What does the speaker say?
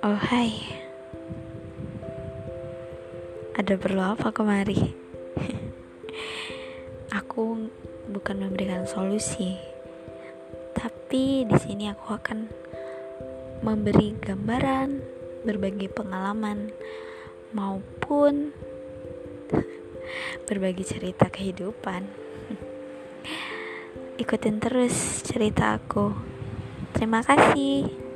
Oh hai Ada perlu apa kemari? aku bukan memberikan solusi Tapi di sini aku akan memberi gambaran, berbagi pengalaman maupun berbagi cerita kehidupan. Ikutin terus cerita aku. Terima kasih.